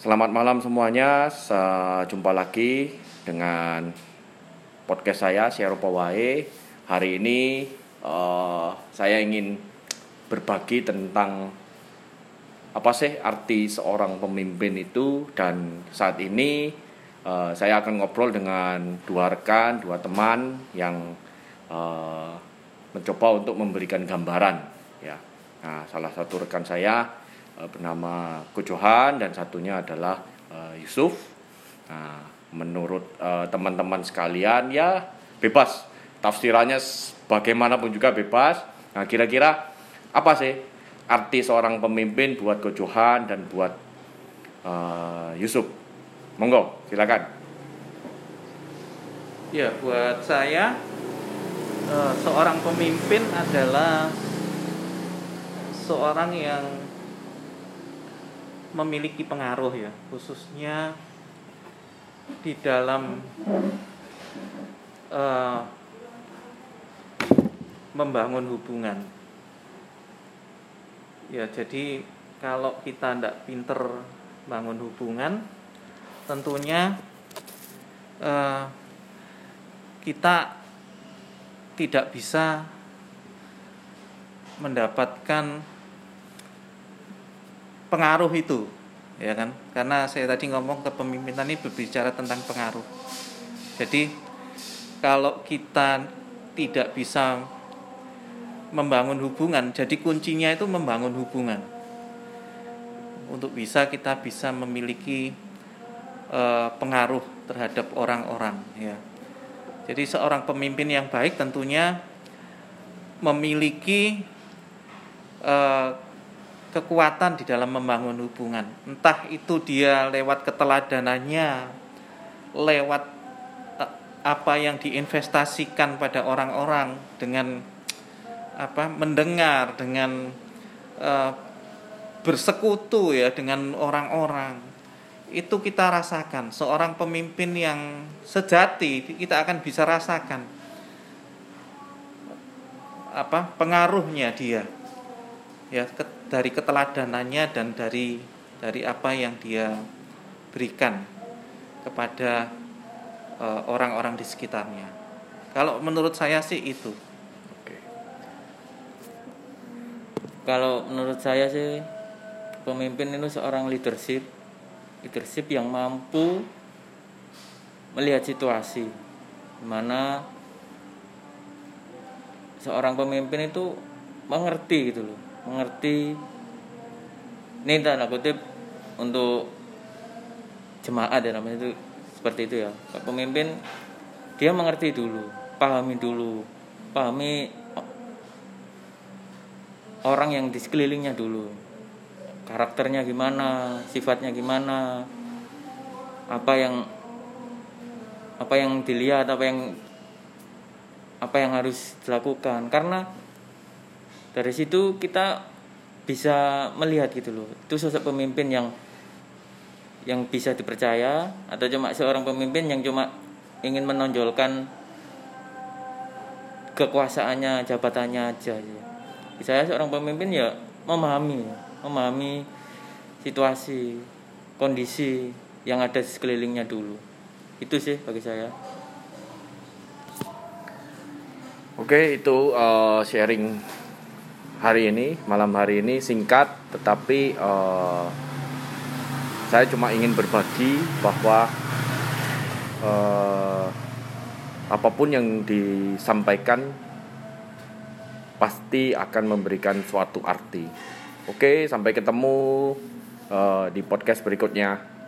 Selamat malam semuanya. Jumpa lagi dengan podcast saya Syeropa Wae. Hari ini uh, saya ingin berbagi tentang apa sih arti seorang pemimpin itu dan saat ini uh, saya akan ngobrol dengan dua rekan, dua teman yang uh, mencoba untuk memberikan gambaran ya. Nah, salah satu rekan saya bernama Kojohan dan satunya adalah uh, Yusuf. Nah, menurut uh, teman-teman sekalian ya bebas tafsirannya bagaimanapun juga bebas. Nah, kira-kira apa sih arti seorang pemimpin buat Kojohan dan buat uh, Yusuf? Monggo, silakan. Ya, buat saya uh, seorang pemimpin adalah seorang yang memiliki pengaruh ya khususnya di dalam uh, membangun hubungan. Ya jadi kalau kita tidak pinter bangun hubungan tentunya uh, kita tidak bisa mendapatkan pengaruh itu ya kan? Karena saya tadi ngomong kepemimpinan ini berbicara tentang pengaruh. Jadi kalau kita tidak bisa membangun hubungan jadi kuncinya itu membangun hubungan. Untuk bisa kita bisa memiliki uh, pengaruh terhadap orang-orang ya. Jadi seorang pemimpin yang baik tentunya memiliki uh, kekuatan di dalam membangun hubungan. Entah itu dia lewat keteladanannya, lewat eh, apa yang diinvestasikan pada orang-orang dengan apa mendengar dengan uh, bersekutu ya dengan orang-orang. Itu kita rasakan. Seorang pemimpin yang sejati kita akan bisa rasakan apa pengaruhnya dia ya dari keteladanannya dan dari dari apa yang dia berikan kepada uh, orang-orang di sekitarnya. Kalau menurut saya sih itu. Oke. Kalau menurut saya sih pemimpin itu seorang leadership, leadership yang mampu melihat situasi, mana seorang pemimpin itu mengerti gitu loh mengerti. Ini tanda kutip untuk jemaat ya namanya itu seperti itu ya. Pemimpin dia mengerti dulu pahami dulu pahami orang yang di sekelilingnya dulu. Karakternya gimana sifatnya gimana apa yang apa yang dilihat apa yang apa yang harus dilakukan. Karena dari situ kita bisa melihat gitu loh. Itu sosok pemimpin yang yang bisa dipercaya atau cuma seorang pemimpin yang cuma ingin menonjolkan kekuasaannya jabatannya aja ya. saya seorang pemimpin ya memahami memahami situasi kondisi yang ada di sekelilingnya dulu. Itu sih bagi saya. Oke itu uh, sharing hari ini malam hari ini singkat tetapi uh, saya cuma ingin berbagi bahwa uh, apa pun yang disampaikan pasti akan memberikan suatu arti. Oke, sampai ketemu uh, di podcast berikutnya.